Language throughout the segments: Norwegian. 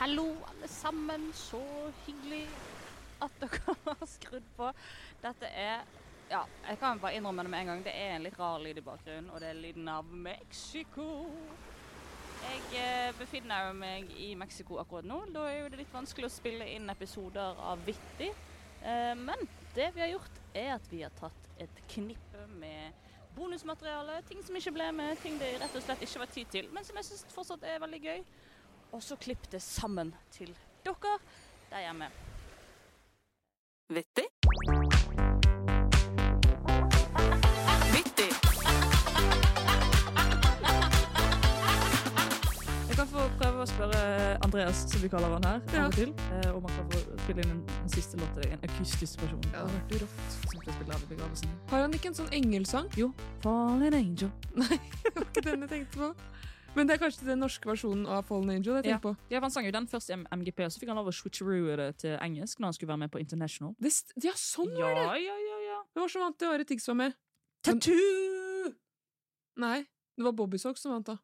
Hallo, alle sammen. Så hyggelig at dere har skrudd på. Dette er Ja, jeg kan bare innrømme det med en gang. Det er en litt rar lyd i bakgrunnen, og det er lyden av Mexico. Jeg eh, befinner meg i Mexico akkurat nå. Da er det litt vanskelig å spille inn episoder av Vittig. Eh, men det vi har gjort, er at vi har tatt et knippe med bonusmateriale. Ting som ikke ble med, ting det rett og slett ikke var tid til, men som jeg syns fortsatt er veldig gøy. Og så klipp det sammen til dere der hjemme. Vittig? Vittig. Jeg kan få prøve å spørre Andreas, som vi kaller han her, Ja. til, eh, om han kan få spille inn en, en siste låt til deg, en akustisk versjon. Ja, det rått. Som spille av i begravelsen. Har han ikke en sånn engelsang? Jo, Fallen Angel. Nei, Det var ikke den jeg tenkte på. Men det er kanskje den norske versjonen av Fallen Angel jeg Ja. tenker på. Ja, Han sang jo den først i MGP, og så fikk han lov å switcheroo det til engelsk når han skulle være med på International. Det, ja, sånn Ja, var det! ja, ja, ja. ja. Det var som vant det året Tix var med. Tattoo! Nei, det var Bobby Socks som vant da.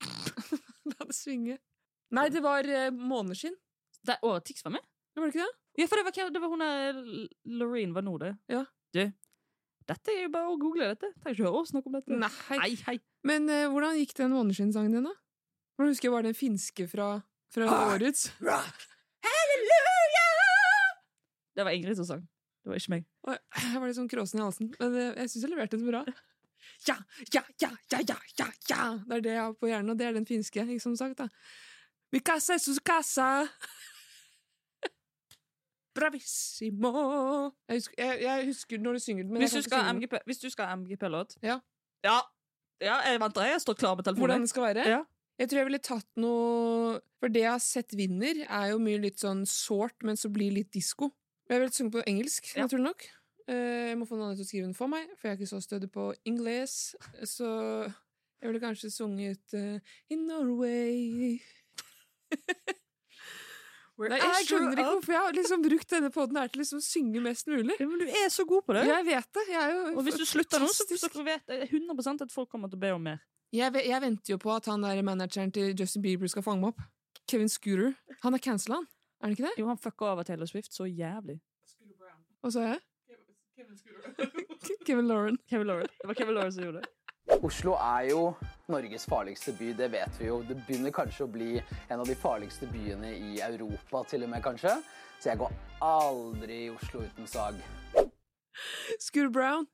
La det svinge. Nei, det var uh, Måneskinn. Det, å, Tix var med? Var det ikke det? Ja, for det var, det var hun der Loreen var nå, det. Ja. Du, dette er jo bare å google dette. Trenger ikke høre oss snakke om dette. Nei. Hei, hei. Men eh, hvordan gikk den Måneskinn-sangen din, da? Hvordan husker jeg var den finske fra, fra årets? Rock, halleluja! Det var Ingrid som sang. Det var ikke meg. Jeg var litt sånn kråsen i halsen. Men eh, jeg syns jeg leverte den bra. Ja, ja, ja, ja, ja, ja, ja! Det er det jeg har på hjernen, og det er den finske, ikke som sagt. da. Mi casa es su casa. Bravissimo. Jeg husker, jeg, jeg husker når du synger den, men Hvis hvis du skal ha MGP-låt Ja. ja. Ja, jeg venter. Jeg står klar med telefonen. Hvordan det skal være? Ja. Jeg tror jeg ville tatt noe For det jeg har sett vinner, er jo mye litt sånn sårt, men så blir litt disko. Jeg ville sunget på engelsk, Ja. naturlig nok. Eh, Jeg må få noen andre til å skrive den for meg, for jeg er ikke så stødig på ingles. Så jeg ville kanskje sunget uh, In Norway Nei, jeg skjønner ikke hvorfor jeg har liksom brukt denne poden til liksom å synge mest mulig. Ja, men du er så god på det. Jeg vet det. Jeg er jo Og hvis du slutter nå, så, så vet jeg 100% at folk kommer til å be om mer. Jeg, jeg venter jo på at han der manageren til Justin Bieber skal fange meg opp. Kevin Scooter. Han er cancela, han. Er han ikke det? Jo, han fucka over Taylor Swift så jævlig. Hva sa jeg? Kevin Scooter. Kevin Lauren. Kevin Lauren. Det var Kevin Lauren som gjorde det. Oslo er jo Norges farligste by, det vet vi jo. Det begynner kanskje å bli en av de farligste byene i Europa, til og med kanskje. Så jeg går aldri i Oslo uten sag. Scooter Brown.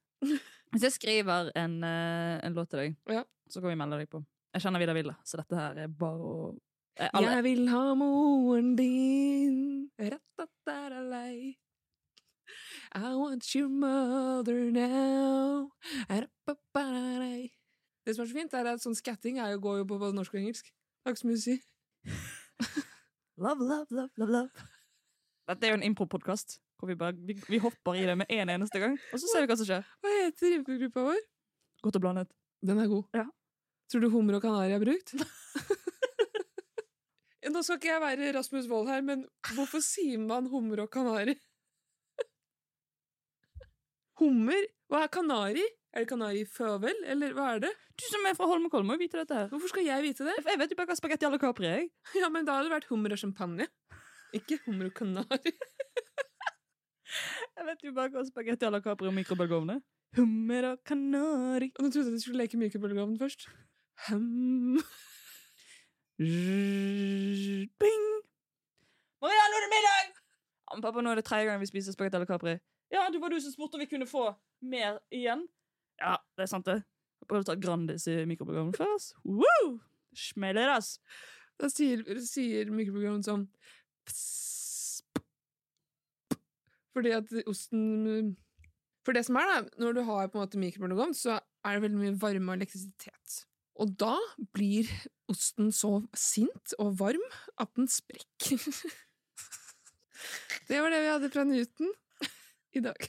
Hvis jeg skriver en, eh, en låt til deg, Ja. så kan vi melde deg på. Jeg kjenner Vidar Villa, så dette her er bare å eh, alle, Jeg vil ha moren din. Ratatatalei. I want your mother now. Rapaparei. Det som er så fint, er at sånn skatting er jo, går jo på både norsk og engelsk. Det har ikke så mye å si. Love, love, love, love, love. Dette er jo en impro-podkast hvor vi, bare, vi, vi hopper i det med en eneste gang, og så ser vi hva som skjer. Hva heter rimegruppa vår? Godt og blandet. Den er god. Ja. Tror du hummer og kanari er brukt? Nå skal ikke jeg være Rasmus Wold her, men hvorfor sier man hummer og kanari? Hummer? Hva er kanari? Er det kanariføvel, eller hva er det? Du som er fra Holmenkollen, må jo vite dette her. Hvorfor skal jeg vite det? Jeg vet jo bare hva spagetti à la Capri er. Ja, men da hadde det vært hummer og champagne. Ikke hummer og kanari. Jeg vet jo bare hva spagetti à la Capri og mikrobølgeovn er. Hummer og kanari. Og nå trodde jeg du skulle leke mikrobølgeovn først. Hum. Bing! Maria, nå er det middag! Ja, men pappa, nå er det tredje gang vi spiser spagetti à la Capri. Ja, det var du som spurte om vi kunne få mer igjen. Ja, det er sant, det. Jeg prøvde å ta Grandis i mikroprogrammet først. Woo! Smeller, ass. Da sier, sier mikroprogrammet sånn pss, pss, Fordi at osten For det som er, da, når du har på en måte mikroprogram, så er det veldig mye varme og elektrisitet. Og da blir osten så sint og varm at den sprekker. det var det vi hadde fra Newton i dag.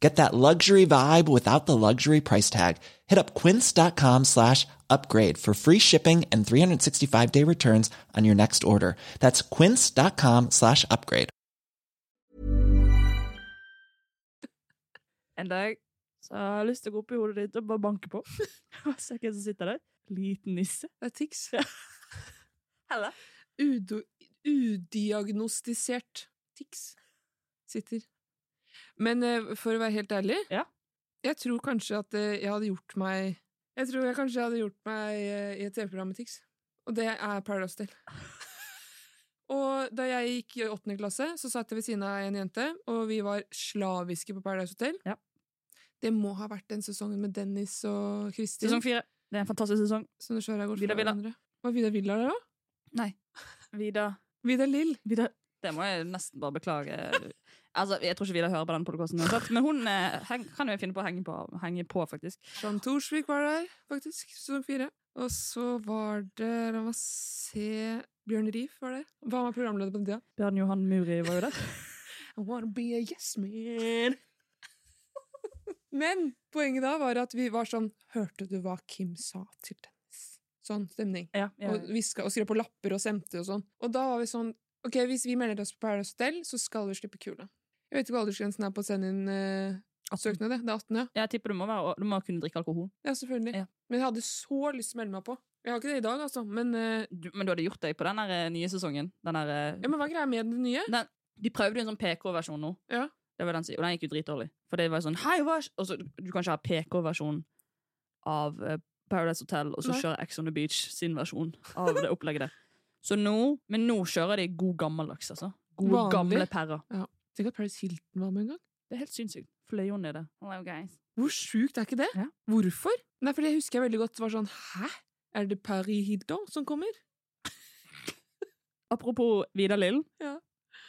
Get that luxury vibe without the luxury price tag. Hit up quince.com slash upgrade for free shipping and 365 day returns on your next order. That's quince.com slash upgrade. En dag så har jeg lyst til å gå opp i hodet ditt og bare banke på. Og se hvem som sitter der. Liten nisse. Det er tics. Helle. Udo, udiagnostisert tics sitter. Men eh, for å være helt ærlig, Ja. jeg tror kanskje at eh, jeg hadde gjort meg Jeg tror jeg kanskje hadde gjort meg eh, i et TV-program med Tix. Og det er Paradise Hotel. og da jeg gikk i åttende klasse, så satt jeg ved siden av en jente, og vi var slaviske på Paradise Hotel. Ja. Det må ha vært den sesongen med Dennis og Kristin. Sesong fire. Det er en fantastisk sesong. Som du ser har gått Vidar Villa. Var Vida Villa der òg? Nei. Vida. Vida Lill. Vida. Det må jeg nesten bare beklage. Altså, Jeg tror ikke Vidar hører på den podkasten uansett, men hun eh, heng, kan jo finne på å henge på, henge på faktisk. Jean Thorsvik var der, faktisk. Sesong fire. Og så var det La meg se Bjørn Rief var der. Hva var programleder på den tida? Bjørn Johan Muri var jo der. I wanna be a yes man. Men poenget da var at vi var sånn Hørte du hva Kim sa til Dennis? Sånn stemning. Ja, ja, Og, hviska, og skrev på lapper og sendte og sånn. Og da var vi sånn Ok, hvis vi melder oss på Paradise Hotel, så skal vi slippe kula. Jeg vet ikke hva aldersgrensen er på å sende inn uh, søknad. det. Er 18, ja. Jeg tipper du må, være, du må kunne drikke alkohol. Ja, selvfølgelig. Ja. Men jeg hadde så lyst til å melde meg på. Jeg har ikke det i dag, altså. Men, uh, Du, men du hadde gjort det på den eh, nye sesongen. Den der, uh, ja, men hva er greia med den nye? den, de prøvde jo en sånn PK-versjon nå. Ja. Det var den, og den gikk jo dritdårlig. For det var sånn Hei, hva Og så Du kan ikke ha PK-versjon av uh, Paradise Hotel, og så Nei. kjøre Ex on the Beach sin versjon av det opplegget der. Så nå Men nå kjører de god gammeldags, altså. Gode, Vanlig. gamle perrer. Tenk at Paris Hilton var med en gang. Det er helt sinnssykt. Fløy hun nede. Hello, guys. Hvor sjukt er ikke det? Ja. Hvorfor? Nei, for det husker jeg veldig godt. Det var sånn Hæ? Er det Paris Hilton som kommer? Apropos Vidar Lill. Ja.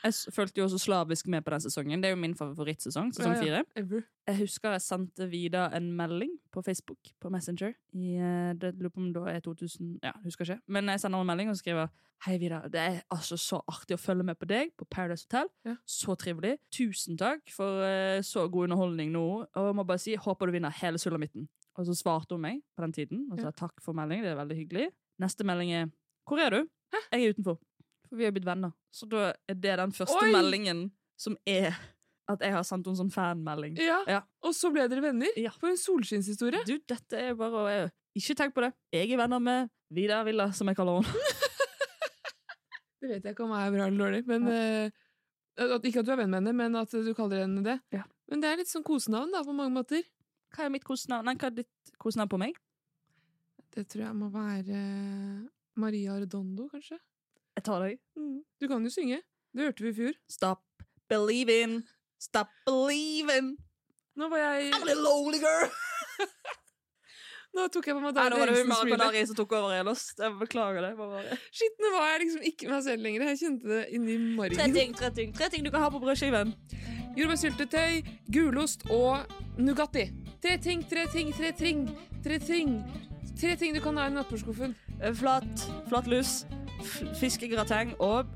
Jeg fulgte jo også slavisk med på den sesongen. Det er jo min favorittsesong. Sesong Ja, ja. fire. Jeg husker jeg sendte Vida en melding på Facebook, på Messenger. I, eh, det lurer på om det er 2000 Ja, husker ikke. Men jeg sender en melding og skriver Hei, Vida. Det er altså så artig å følge med på deg på Paradise Hotel. Ja. Så trivelig. Tusen takk for eh, så god underholdning nå. Og jeg må bare si håper du vinner hele sulamitten. Og så svarte hun meg på den tiden og sa takk for melding. Det er veldig hyggelig. Neste melding er Hvor er du? Jeg er utenfor. For vi har blitt venner. Så da er det den første Oi! meldingen som er at jeg har sendt henne sånn fanmelding. Ja. Ja. Og så ble dere venner? Ja. For en solskinnshistorie. Du, dette er bare å eh, Ikke tenk på det. Jeg er venner med Vidar Villa, som jeg kaller henne. Det vet jeg ikke om er bra eller dårlig. Men, eh, at, ikke at du er venn med henne, men at du kaller henne det. Ja. Men det er litt sånn kosenavn, da, på mange måter. Hva er mitt kosenavn? Nei, hva er ditt kosenavn på meg? Det tror jeg må være Maria Redondo, kanskje. Jeg tar deg. Mm. Du kan jo synge. Det hørte vi i fjor. Stop believing. Stop believing. Nå var jeg I'm a lonely girl. Nå tok jeg på meg nå var det var Eriksens som tok over ass. Jeg beklager det. Bare. Shit, nå var jeg liksom ikke meg selv lenger. Jeg kjente det inni Tre ting, tre ting. Tre ting du kan ha på brødskiven. Jordbærsyltetøy, gulost og Nugatti. Tre ting, tre ting, tre ting. Tre ting Tre ting du kan ha i nattbordskuffen. Flat, Flat, lus, fiskegrateng og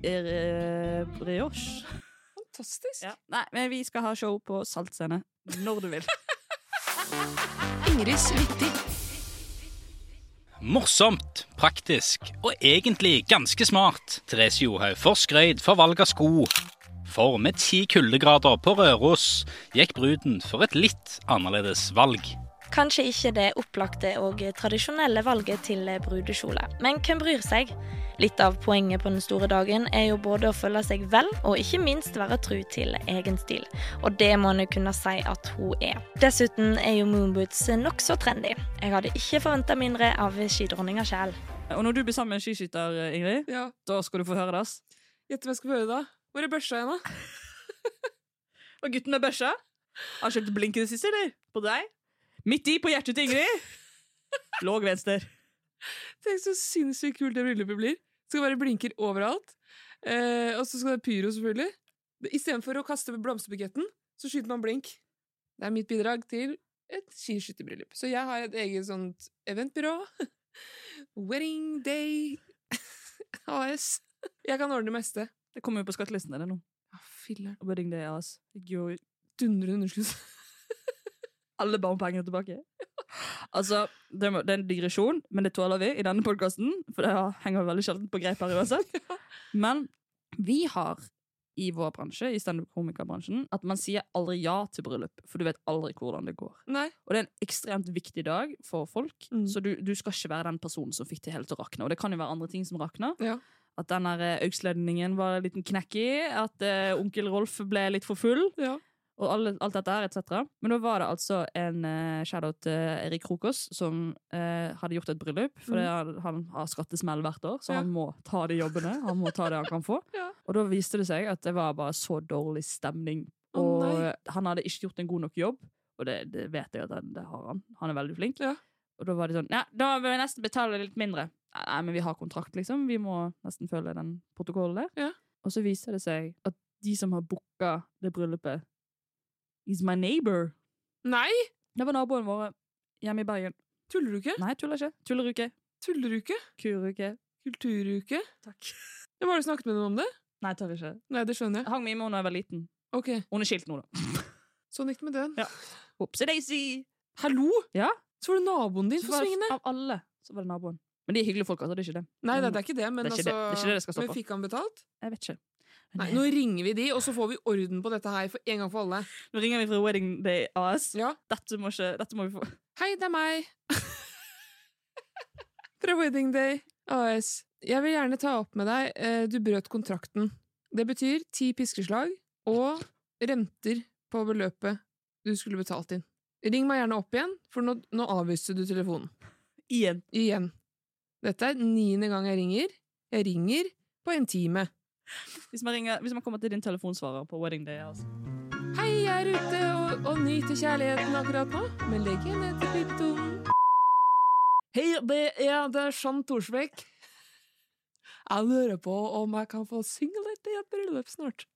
eh, brioche. Fantastisk. Ja. Nei, men vi skal ha show på Saltscene når du vil. Ingrids vittig. Morsomt, praktisk og egentlig ganske smart. Therese Johaug får skrøyd for valg av sko. For med ti kuldegrader på Røros gikk bruden for et litt annerledes valg. Kanskje ikke det opplagte og tradisjonelle valget til brudekjole, men hvem bryr seg? Litt av poenget på den store dagen er jo både å føle seg vel, og ikke minst være tru til egen stil. Og det må en jo kunne si at hun er. Dessuten er jo moonboots nokså trendy. Jeg hadde ikke forventa mindre av skidronninga sjæl. Og når du blir sammen med en skiskytter, Ingrid, Ja. da skal du få høre det. Gjett hva jeg skal få høre da. Hvor er børsa igjen, da? Og gutten med børsa? Har du kjøpt blink i det siste, eller? På deg? Midt i, på hjertet til Ingrid. Låg venstre. Tenk så sinnssykt kult det bryllupet blir. Det skal være blinker overalt. Eh, og så skal det pyro, selvfølgelig. Istedenfor å kaste blomsterbuketten, så skyter man blink. Det er mitt bidrag til et skiskytterbryllup. Så jeg har et eget sånt eventbyrå. Wedding Day AS. Jeg kan ordne det meste. Det kommer jo på skattelisten din nå. Ja, filler'n. Wedding day AS. Det gjør jo Dundrende underskudd. Alle barnepengene tilbake. Altså, det, er en digresjon, men det tåler vi i denne podkasten. For det henger veldig sjelden på greip her uansett. Men vi har i vår bransje, i standup-komikerbransjen, at man sier aldri ja til bryllup, for du vet aldri hvordan det går. Nei. Og det er en ekstremt viktig dag for folk, Mm. så du, du skal ikke være den personen som fikk det hele til å rakne. Og det kan jo være andre ting som rakner. Ja. At den eh, øksledningen var en liten knekk i, at uh, onkel Rolf ble litt for full, Ja. Og alle, alt dette her, etc. Men da var det altså en uh, shadow til Erik Krokås som uh, hadde gjort et bryllup, for han, han har skattesmell hvert år, så Mm. Ja. han må ta de jobbene. Han må ta det han kan få. Ja. Og da viste det seg at det var bare så dårlig stemning. Og oh, han hadde ikke gjort en god nok jobb, og det, det vet jeg at han, det har han. Han er veldig flink. Ja. Og da var de sånn Ja, da vil vi nesten betale litt mindre. Nei, men vi har kontrakt, liksom. Vi må nesten følge den protokollen der. Ja. Og så viser det seg at de som har booka det bryllupet, is my neighbor. Nei! Det var naboen vår hjemme i Bergen. Tuller du ikke? Nei, tuller ikke. Tulleruke. Tulleruke? Kuruke. Kulturuke? Takk. Har du snakket med noen om det? Nei, tør ikke. Nei, det skjønner jeg. Hang med henne da jeg var liten. Ok, Hun er skilt nå, da. Sånn gikk det med den. Ja. Opsi daisy. Hallo! Ja. Så var det naboen din var svingende. av alle så var det naboen. Men de er hyggelige folk, altså. Det er ikke det. Nei, det, er ikke det, men Det er ikke altså det. Det er ikke det det skal stå Men fikk han betalt? Jeg vet ikke. Nei, nå ringer vi de, og så får vi orden på dette her for en gang for alle. Nå ringer vi fra Wedding Day AS. Ja. Dette må, ikke, dette må vi få. Hei, det er meg. Fra Wedding Day AS. Jeg vil gjerne ta opp med deg eh, Du brøt kontrakten. Det betyr ti piskeslag og renter på beløpet du skulle betalt inn. Ring meg gjerne opp igjen, for nå, nå avviste du telefonen. Igjen. Igjen. Dette er niende gang jeg ringer. Jeg ringer på en time. Hvis man, ringer, hvis man kommer til din telefonsvarer på Wedding Day Altså. Hei, jeg er ute og, og nyter kjærligheten akkurat nå, men legg ned til pipetonen. Hei, det er det er Jean Thorsvik. Jeg lurer på om jeg kan få synge litt i et bryllup snart.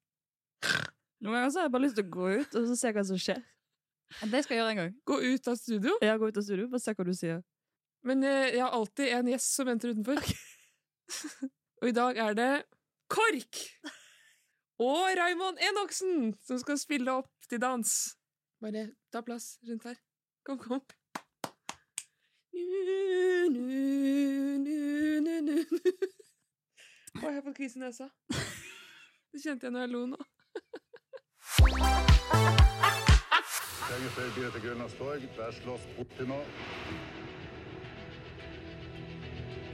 Noen ganger så har jeg bare lyst til å gå ut og så se hva som skjer. Det skal jeg gjøre en gang. Gå ut av studio. Ja, gå ut av studio, bare se hva du sier. Men eh, jeg har alltid en gjest som venter utenfor. og i dag er det KORK! Og Raymond Enoksen som skal spille opp til dans. Bare ta plass rundt her. Kom, kom. Å, jeg har fått kvise i nesa. Det kjente jeg når jeg lo nå. Registrert Grete Grønlands torg. Der slåss Putin nå.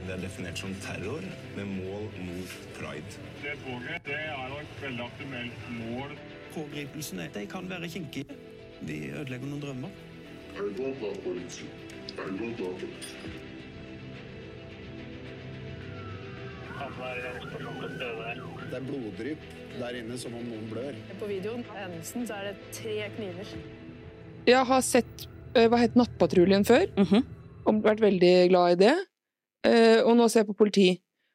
Det er definert som terror med mål mot pride. Det toget det er et veldig aktuelt mål. Pågripelsene de kan være kinkige. De ødelegger noen drømmer. Det er bloddrypp der inne, som om noen blør. På videoen endelsen så er det tre kniver. Jeg har sett eh, hva het Nattpatruljen før, Mhm. og vært veldig glad i det. Eh, og nå ser jeg på politi.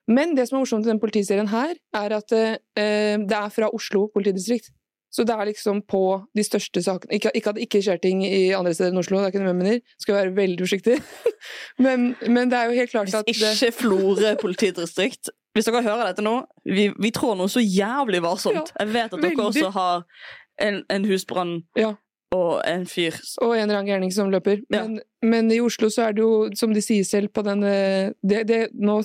Men det som er morsomt i den politiserien her, er at eh, det er fra Oslo politidistrikt. Så det er liksom på de største sakene Ikke, ikke at det ikke skjer ting i andre steder enn Oslo, det er ikke det jeg mener. Skal være veldig forsiktig. men, men det er jo helt klart at Hvis ikke Florø politidistrikt Hvis dere hører dette nå, vi, vi trår noe så jævlig varsomt. Jeg vet at dere veldig. også har en, en husbrann Ja. Og en fyr og en eller annen gærning som løper. Men, men i Oslo så er det jo, som de sier selv på den eh, det, det, nå,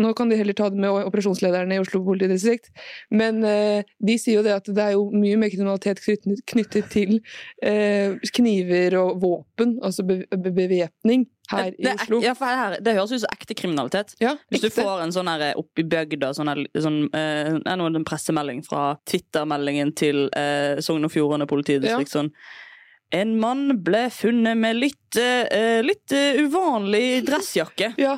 nå kan de heller ta det med operasjonslederne i Oslo politidistrikt, men eh, de sier jo det at det er jo mye mer kriminalitet knyttet, knyttet til eh, kniver og våpen, altså be, be, bevæpning, her i det, i Oslo. Ja, for her, det høres ut som ekte kriminalitet. Ja, Hvis du får en sånn her oppi i bygda sånn, sånn, eh, en pressemelding fra Twitter-meldingen til eh, Sogn og Fjordane politidistrikt sånn En mann ble funnet med litt, uh, litt uh, uvanlig dressjakke. Ja.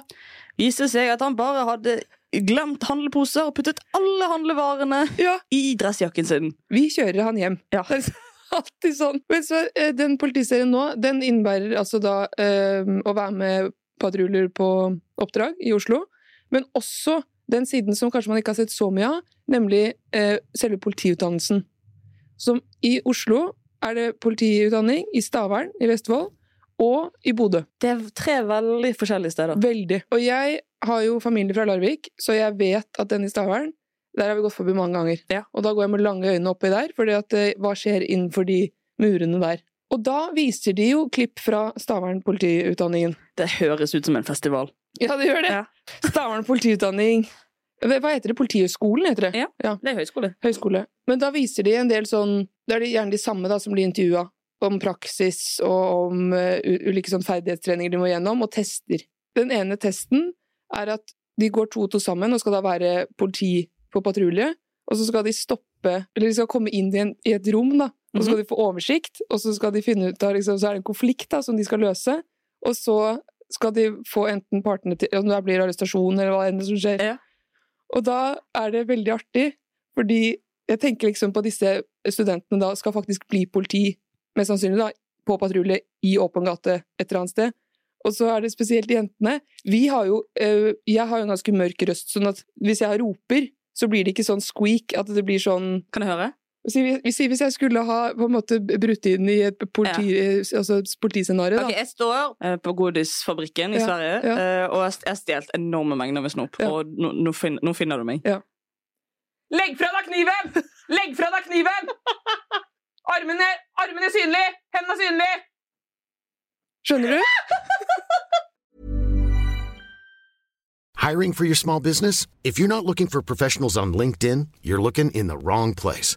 Viste seg at han bare hadde glemt handleposer og puttet alle handlevarene Ja. i dressjakken sin. Vi kjører han hjem. Ja. alltid sånn. Men så, eh, den politiserien nå, den innebærer altså da å være med patruljer på oppdrag i Oslo, men også den siden som kanskje man ikke har sett så mye av, nemlig selve politiutdannelsen. Som i Oslo er det politiutdanning, i Stavern i Vestfold og i Bodø. Det er tre veldig forskjellige steder. Veldig. Og jeg har jo familie fra Larvik, så jeg vet at den i Stavern, der har vi gått forbi mange ganger. Og da går jeg med lange øyne oppi der, for eh, hva skjer innenfor de murene der? Og da viser de jo klipp fra Stavern politiutdanningen. Det høres ut som en festival. Ja, det gjør det. Stavern politiutdanning. Hva heter det? Politihøgskolen, heter det? Ja, det er høyskole. Høyskole. Men da viser de en del sånn Da er det gjerne de samme da som blir intervjua. Om praksis og om uh, ulike sånn ferdighetstreninger de må gjennom, og tester. Den ene testen er at de går to og to sammen og skal da være politi på patrulje. Og så skal de stoppe Eller de skal komme inn i, en, i et rom, da. Og så skal Mhm. de få oversikt, og så skal de finne ut da, liksom, Så er det en konflikt da, som de skal løse. Og så skal de få enten partene til Om det blir arrestasjon eller hva enn som skjer. Og da er det veldig artig, fordi jeg tenker liksom på disse studentene da skal faktisk bli politi, mest sannsynlig da, på patrulje i åpen gate et eller annet sted. Og så er det spesielt jentene. Vi har jo, eh, jeg har jo en ganske mørk røst, sånn at hvis jeg roper, så blir det ikke sånn squeak, at det blir sånn Kan jeg høre? Si, hvis, hvis jeg skulle ha på en måte brutt inn i et politi, altså politiscenario, Ok, da. jeg står eh, på Godisfabrikken i Ja, Sverige, ja. eh, og jeg jeg har stjålet enorme mengder med snop. Og nå, nå, finner, nå finner du meg. Legg fra deg kniven! Legg fra deg kniven! Armene, armene synlig! Hendene synlig! Skjønner du? Hiring for your small business? If you're not looking for professionals on LinkedIn, you're looking in the wrong place.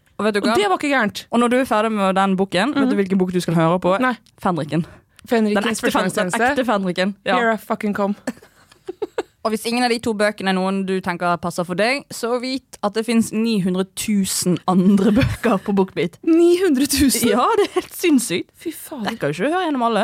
Og, Og det var ikke gærent. Og når du er ferdig med den boken, vet du hvilken bok du skal høre på? Nei. Fenriken. Fenriken. Den ekte, Fen- den ekte Fenriken. Ja. Here I fucking come. Og hvis ingen av de to bøkene er noen du tenker passer for deg, så vit at det fins 900 000 andre bøker på Bookbeat. 900 000? Ja, det er helt sinnssykt. Fy faen. Rekker jo ikke å høre gjennom alle.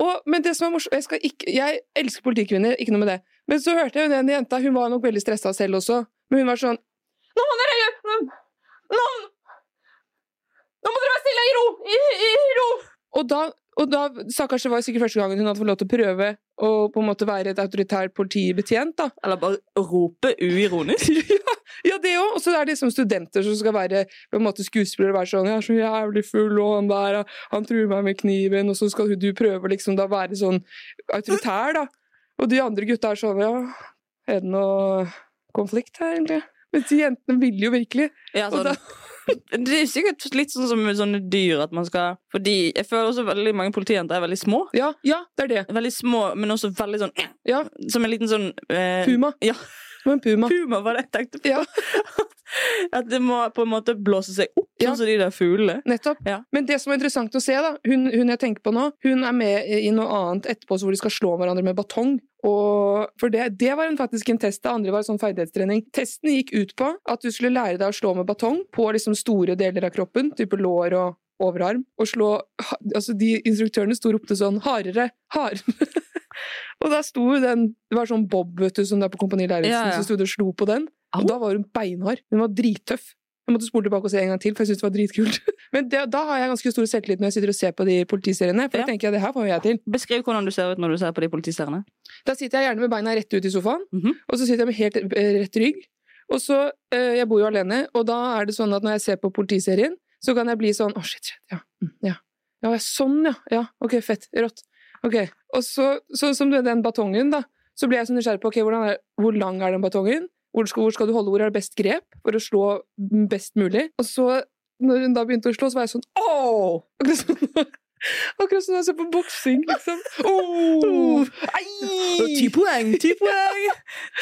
Og, men det som er morsomt jeg, skal ikke, jeg elsker politikvinner, ikke noe med det. Men så hørte jeg jo den jenta, hun var nok veldig stressa selv også. Men hun var sånn Nå må dere gjøre Nå, nå må dere være stille i ro! I, i ro! Og da, og da Stakkars, det var sikkert første gangen hun hadde fått lov til å prøve å på en måte være et autoritært politibetjent. da. Eller bare rope uironisk. ja, ja, det òg. Og så er det liksom studenter som skal være på en måte skuespillere og være sånn 'Jeg er så jævlig full, og han der, han truer meg med kniven', og så skal du prøve liksom da være sånn autoritær, da. Og de andre gutta er sånn 'Ja, er det noe konflikt her, egentlig?' Mens de jentene vil jo virkelig. Ja, sånn, da- Det er sikkert litt sånn som med sånne dyr at man skal Fordi jeg føler også veldig mange politijenter er veldig små. Ja, ja, det er det. Veldig små, men også veldig sånn Ja. Som en liten sånn eh, Puma. Ja. En puma. Puma var det jeg tenkte på. Ja. At det må på en måte blåse seg opp, Ja. sånn som de der fuglene. Nettopp. Ja. Men det som er interessant å se, da, hun, hun jeg tenker på nå, hun er med i noe annet etterpå så hvor de skal slå hverandre med batong. Og for det, det var en, faktisk en test. Det andre var sånn ferdighetstrening. Testen gikk ut på at du skulle lære deg å slå med batong på liksom store deler av kroppen, type lår og overarm, og slå Altså, de instruktørene sto og ropte sånn 'hardere', hardere. og da sto den Det var sånn Bob, vet du, som det er på Kompani Lauritzen, Ja, ja. som sto og slo på den. Og da var hun beinhard. Hun var drittøff. Jeg måtte spole tilbake og se en gang til, for jeg syntes det var dritkult. Men det, da har jeg ganske stor selvtillit når jeg sitter og ser på de politiseriene, for Ja. da tenker jeg det her får jeg til. Beskriv hvordan du ser ut når du ser på de politiseriene. Da sitter jeg gjerne med beina rett ut i sofaen, Mhm. og så sitter jeg med helt eh, rett rygg. Og så, eh, Jeg bor jo alene, og da er det sånn at når jeg ser på politiserien, så kan jeg bli sånn Å, shit, shit, ja. mm, ja. Ja, sånn, ja. Ja, ok, fett. Rått. Ok. Og så, sånn som den batongen, da, så blir jeg så nysgjerrig på ok, er, hvor lang er den batongen? Hvor skal, hvor skal du holde? Hvor er det best grep for å slå best mulig? Og så, når hun da begynte å slå, så var jeg sånn Åh! Akkurat sånn Akkurat som når jeg ser på boksing, liksom. Oh, Ti poeng! Ti poeng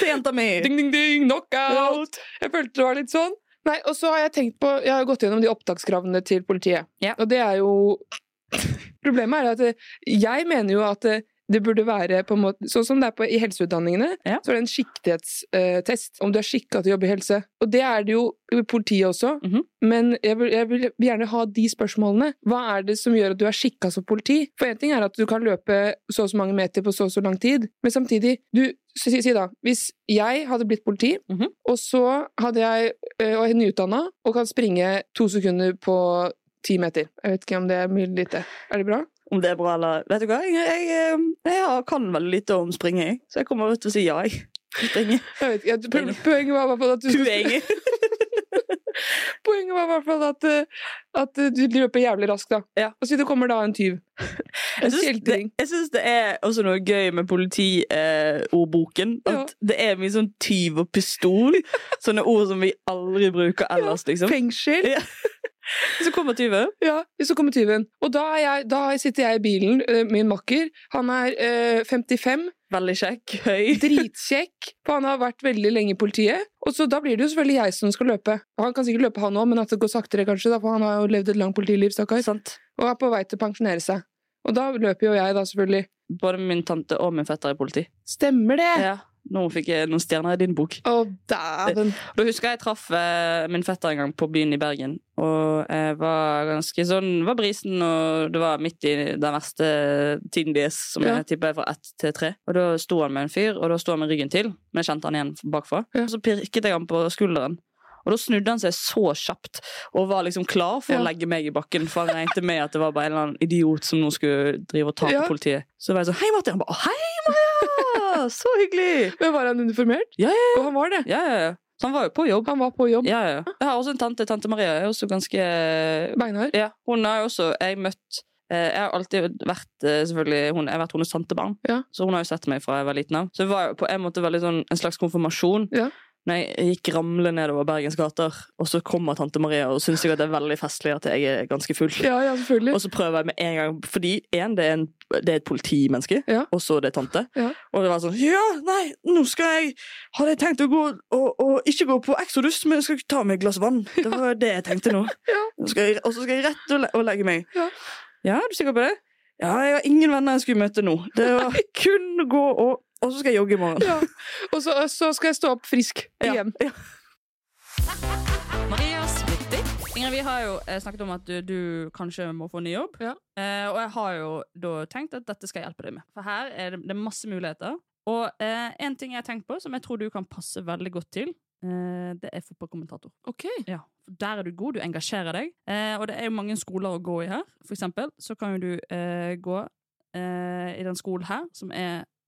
til jenta mi! Ding, ding, ding, knockout! Jeg følte det var litt sånn. Nei, og så har jeg tenkt på Jeg har gått gjennom de opptakskravene til politiet. Yeah. Og det er jo Problemet er at eh, jeg mener jo at eh, det burde være på en måte Sånn som det er på, i helseutdanningene, Ja. så er det en skikkethetstest. om du er skikka til å jobbe i helse. Og det er det jo i politiet også. Mhm. Men jeg vil, jeg vil gjerne ha de spørsmålene. Hva er det som gjør at du er skikka som politi? For én ting er at du kan løpe så og så mange meter på så og så lang tid, men samtidig du, si, si da, Hvis jeg hadde blitt politi, Mhm. og så hadde jeg og er nyutdanna og kan springe to sekunder på ti meter Jeg vet ikke om det er mye lite. Er det bra? Om det er bra eller Vet du hva, jeg, jeg, jeg, jeg kan veldig lite om springing, så jeg kommer til å si ja. jeg. Springer. Jeg vet ikke. Poenget var i hvert fall at du Poenget. Var i hvert fall at, øh, at øh, du løper jævlig raskt, da. Ja. Og så det kommer da en tyv. En det, kjeltring. jeg syns det er også noe gøy med politiordboken. Eh, at det er mye sånn tyv og pistol. Sånne ord som vi aldri bruker ellers, liksom. Fengsel. Ja. Så kommer tyven. Ja, så kommer tyven. Og da, er jeg, da sitter jeg i bilen, øh, min makker. Han er øh, 55, Veldig kjekk. Høy. dritkjekk, for han har vært veldig lenge i politiet. Og så Da blir det jo selvfølgelig jeg som skal løpe. Og Han kan sikkert løpe, han òg, men at det går saktere, kanskje, da, for han har jo levd et langt politiliv, stakkar. Og er på vei til å pensjonere seg. Og da løper jo jeg, da, selvfølgelig. Både min tante og min fetter er politi. Stemmer det! Ja. Nå fikk jeg noen stjerner i din bok. Å, dæven. Da husker jeg jeg traff eh, min fetter en gang på byen i Bergen. Og jeg var ganske sånn var brisen, og det var midt i den verste tiden deres, som Ja. jeg tipper er fra ett til tre. Og da sto han med en fyr, og da sto han med ryggen til, men jeg kjente han igjen bakfra. Ja. Og så pirket jeg han på skulderen. Og da snudde han seg så kjapt og var liksom klar for Ja. å legge meg i bakken. For han regnet med at det var bare en eller annen idiot som nå skulle drive og ta Ja. på politiet. Så var jeg sånn Hei, Martin! Han bare Hei, Så hyggelig! Men var han uniformert? Ja, ja, Og han var det. ja, ja, ja. Han var jo på jobb. Han var på jobb. Ja, ja. Jeg har også en tante. Tante Maria er også ganske Beinhard. Ja, hun har jo også Jeg møtt eh, Jeg har alltid vært eh, selvfølgelig hun, Jeg har vært hennes tantebarn, Ja. så hun har jo sett meg fra jeg var liten av. Så det var på en måte veldig sånn en slags konfirmasjon. Ja. Når jeg gikk ramle nedover Bergens gater, og så kommer tante Maria og syns det er veldig festlig at jeg er ganske full. Ja, ja, selvfølgelig. Og så prøver jeg med en gang, fordi en, det er, en, det er et politimenneske, Ja. og så det er tante. Ja. Og det var sånn Ja, nei, nå skal jeg Hadde jeg tenkt å gå og, og ikke gå på Exodus, men jeg skal ta meg et glass vann. Det var det jeg tenkte nå. Ja. Og så skal jeg rett og, le og legge meg. Ja. ja, er du sikker på det? Ja, jeg har ingen venner jeg skulle møte nå. Det var kun å gå og Og så skal jeg jogge i morgen. Ja. Og så, så skal jeg stå opp frisk igjen. Ja. Maria Smitti. Ingrid, vi har jo eh, snakket om at du, du kanskje må få ny jobb. Ja. Eh, og jeg har jo da tenkt at dette skal jeg hjelpe deg med. For her er det, det er masse muligheter. Og eh, en ting jeg har tenkt på, som jeg tror du kan passe veldig godt til, eh, det er fotballkommentator. Ok. Ja, for Der er du god, du engasjerer deg. Eh, og det er jo mange skoler å gå i her. For eksempel så kan jo du eh, gå eh, i den skolen her, som er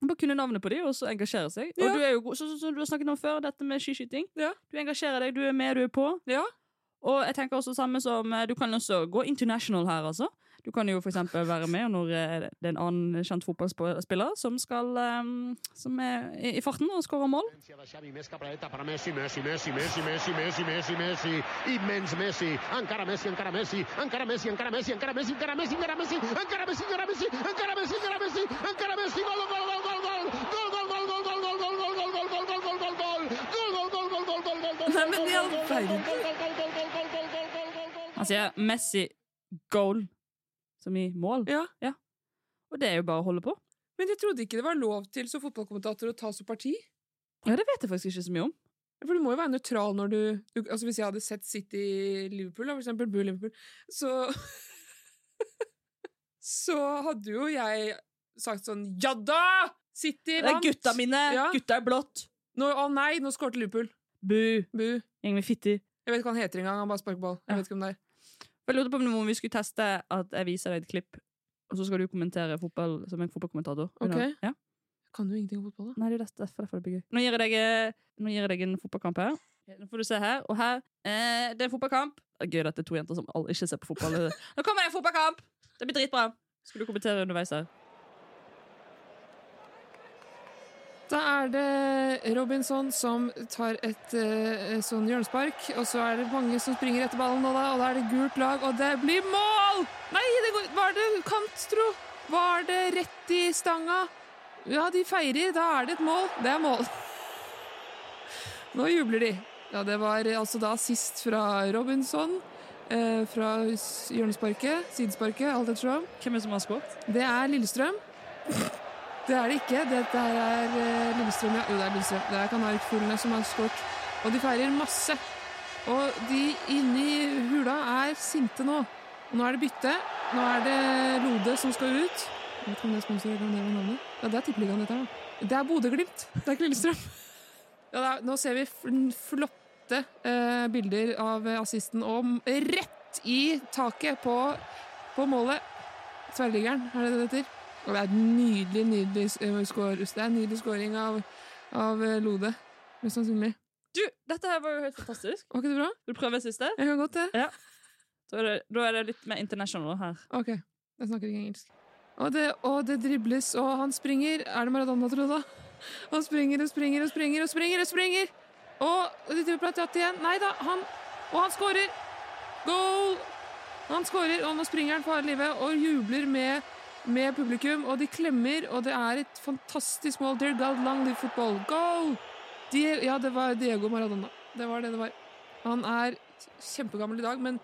Bare kunne navnet på de, og så engasjere seg. Ja. Og du er jo god, sånn som du har snakket om før, dette med skiskyting. Ja. Du engasjerer deg, du er med, du er på. Ja. Og jeg tenker også samme som eh, Du kan også gå international her, altså. Du kan jo for eksempel være med når eh, det er en annen kjent fotballspiller som skal eh, Som er i i farten og skårer mål. Messi, Nei, men i all verden. Han sier Messi goal, som i mål. Ja. Og det er jo bare å holde på. Men jeg trodde ikke det var lov til som fotballkommentator å ta så parti. Ja, Det vet jeg faktisk ikke så mye om. For du må jo være nøytral når du, du altså Hvis jeg hadde sett City-Liverpool, for eksempel, Bull-Liverpool, så Så hadde jo jeg sagt sånn Ja da! City vant! Det er gutta mine! Ja. Gutta er blått! Å nei, nå skårte Liverpool. Bu! Bu. Gjeng med fitter. Jeg vet ikke hva han heter engang. Han bare sparker ball. Jeg vet ikke om det er. Jeg lurte på om vi skulle teste at jeg viser deg et klipp, og så skal du kommentere fotball som en fotballkommentator. Ok. Ja? Kan du ingenting om fotball, da? Nei, det er derfor derfor det blir gøy. Nå gir jeg deg, eh, nå gir jeg deg en fotballkamp her. Nå får du se her. Og her eh, Det er fotballkamp. Det er gøy at det er to jenter som ikke ser på fotball. Nå kommer det en fotballkamp! Det blir dritbra. Skal du kommentere underveis her? Da er det Robinson som tar et uh, sånn hjørnespark, og så er det mange som springer etter ballen, og da, og da er det gult lag, og det blir mål! Nei, det går, var det kant, tro? Var det rett i stanga? Ja, de feirer, da er det et mål. Det er mål. Nå jubler de. Ja, det var altså da sist fra Robinson, eh, fra hjørnesparket, sidesparket, alt ettersom. Hvem er det som har skåret? Det er Lillestrøm. Det er det ikke. Dette er eh, Lillestrøm, ja. Jo, det er Lillestrøm. Det er Kanark Fuglene som har skåret. Og de feirer masse. Og de inni hula er sinte nå. Og nå er det bytte. Nå er det Lode som skal ut. Jeg vet ikke om det er sponsor eller navnet. Ja, det er Tippeligaen dette her, da. Det er Bodø-Glimt. Det er ikke Lillestrøm. Ja, er, nå ser vi flotte eh, bilder av eh, assisten og rett i taket på, på målet. Tverrliggeren, er det det heter? Og det er et nydelig, nydelig skåring. Det er en nydelig scoring av, av eh, Lode. Mest sannsynlig. Du, dette her var jo helt fantastisk. Var ikke det bra? Vil du prøve siste? Jeg kan godt det. Ja. Da er det, da er det litt mer international her. Ok, jeg snakker ikke engelsk. Og det, og det dribles, og han springer. Er det Maradona, tro da? Han springer og springer og springer og springer og springer. Og de driver platt igjen. Nei da, han Og han skårer! Goal! Han skårer, og nå springer han for livet og jubler med, med publikum. Og de klemmer, og det er et fantastisk mål. Dear God, long live football. Goal! De, ja, det var Diego Maradona. Det var det det var. Han er kjempegammel i dag, men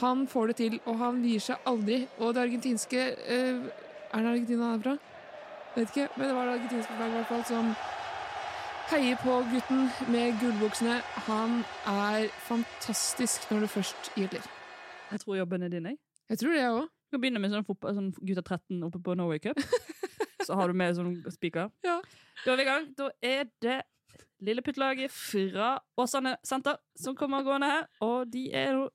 han får det til, og han gir seg aldri. Og det argentinske eh, Er det Argentina han er fra? Vet ikke, men det var det argentinske flagget i hvert fall som heier på gutten med gullbuksene. Han er fantastisk når du først til. Jeg tror jobben er din, jeg. Jeg tror det, jeg òg. Du kan begynne med sånn, fotball, sånn gutta 13 oppe på Norway Cup. Så har du med sånn spiker. Ja. Da er vi i gang. Da er det Lilleputtlaget fra Åsane senter som kommer gående her. Og de er jo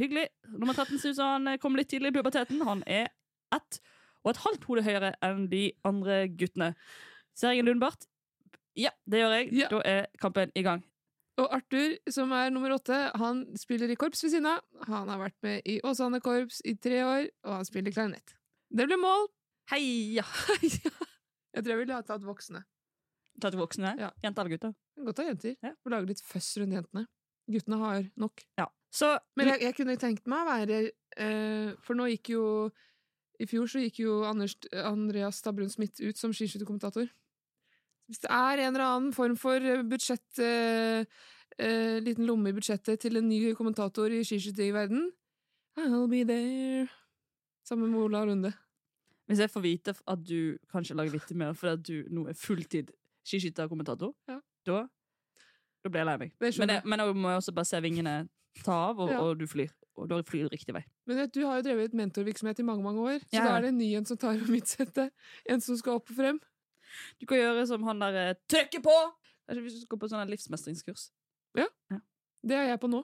hyggelig. Nummer 13 synes han kom litt tidlig i puberteten. Han er ett og et halvt hode høyere enn de andre guttene. Ser jeg en Lundbart? Ja, det gjør jeg. Da er kampen i gang. Og Arthur, som er nummer åtte, han spiller i korps ved siden av. Han har vært med i Åsane korps i tre år, og han spiller klarinett. Det ble mål! Heia! Jeg tror jeg ville ha tatt voksne. Tatt voksne? Jenter eller gutter? Godt av jenter. Og lage litt føss rundt jentene. Guttene har nok. Så, Men jeg, jeg kunne tenkt meg å være eh, For nå gikk jo I fjor så gikk jo Anders, Andreas Stabrun Smith ut som skiskytterkommentator. Hvis det er en eller annen form for eh, budsjett eh, eh, Liten lomme i budsjettet til en ny kommentator i skiskyting i verden I'll be there. Sammen med Ola Runde. Hvis jeg får vite at du kanskje lager vittig mer fordi du nå er fulltid skiskytterkommentator, Ja. da, da blir jeg lei meg. Men, da må jeg også bare se vingene ta av, og, Ja. og du flyr. Og da flyr du riktig vei. Men vet, du har jo drevet mentorvirksomhet i mange mange år, så Ja, da er det en ny en som tar over mitt sette. En som skal opp og frem. Du kan gjøre som han der trykker Trykke på! Hvis du skal på sånn livsmestringskurs. Ja. Det er jeg på nå.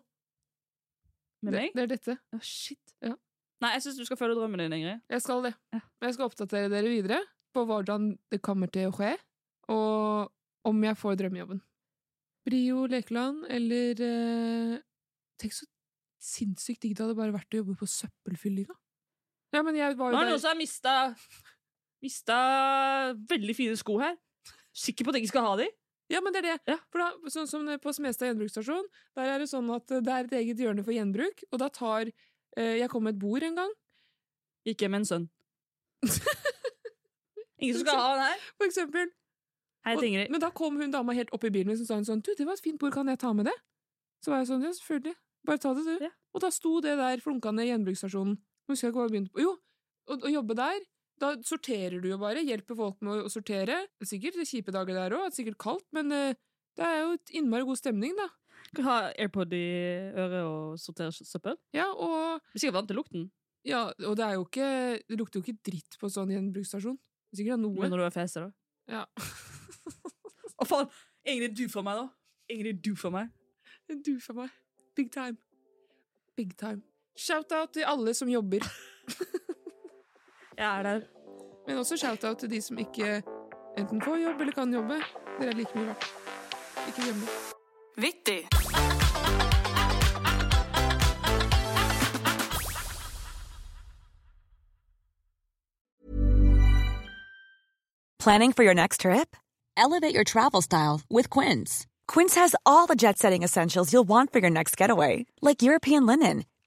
Med det, meg? det er dette. Å, shit. Ja. Nei, jeg syns du skal følge drømmen din, Ingrid. Jeg skal det. Men jeg skal oppdatere dere videre på hvordan det kommer til å skje, og om jeg får drømmejobben. Brio lekeland eller eh, Tenk så sinnssykt digg det hadde bare vært å jobbe på søppelfyllinga. Ja, men jeg var Nå jo er det noen som har mista Mista veldig fine sko her. Sikker på at jeg ikke skal ha de? Ja, men det er det. For da, sånn som på Smestad gjenbruksstasjon, der er det sånn at eh, det er et eget hjørne for gjenbruk, og da tar eh, Jeg kom med et bord en gang. Gikk hjem med en sønn. Ingen som skal ha den her? For eksempel. Hei, Og-. Men da kom hun dama helt opp i bilen min og sa hun sånn Du, det var et fint bord, kan jeg ta med det? Så var jeg sånn, ja, selvfølgelig. Bare ta det, du. Og da sto det der flunkende gjenbruksstasjonen. Husker jeg ikke hva jeg begynte på. Jo, å jobbe der. Da sorterer du jo bare. Hjelper folk med å, sortere. Det er sikkert kjipe dager der òg, sikkert kaldt, men eh, det er jo et innmari god stemning, da. Du kan ha AirPod i øret og sortere søppel? Ja, og Du er sikkert vant til lukten. Ja, og det er jo ikke Det lukter jo ikke dritt på sånn gjenbruksstasjon. Er sikkert noe. Men når du er fese, da? Ja. Å, faen! Ingrid, du for meg, da. Ingrid, du for meg. Du for meg. Big time. Big time. Shout-out til alle som jobber. Jeg er der. Men også shout-out til de som ikke enten får jobb eller kan jobbe. Dere er like mye verdt. Ikke glem det. Vittig. Planning for your next trip? Elevate your travel style with Quince. Quince has all the jet setting essentials you'll want for your next getaway, like European linen,